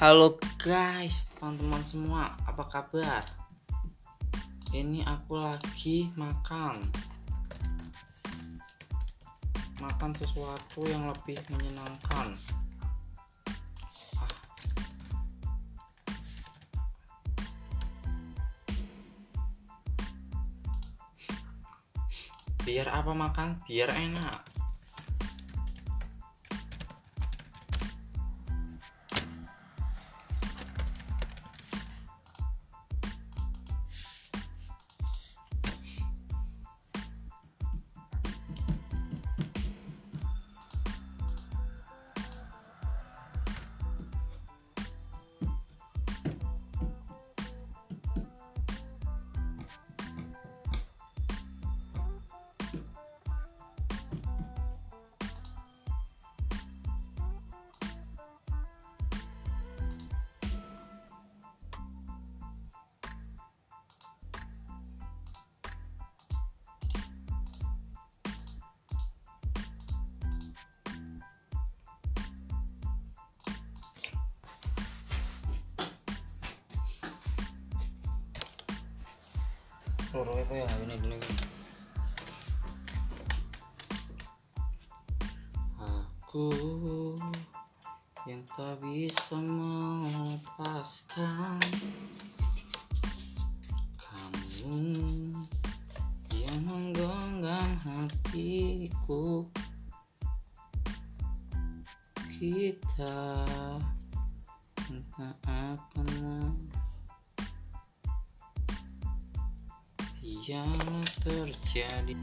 Halo guys, teman-teman semua, apa kabar? Ini aku lagi makan. Makan sesuatu yang lebih menyenangkan. Ah. Biar apa makan? Biar enak. Apa ya ini dulu. Aku yang tak bisa melepaskan kamu yang menggenggam hatiku kita tak biarlah terjadi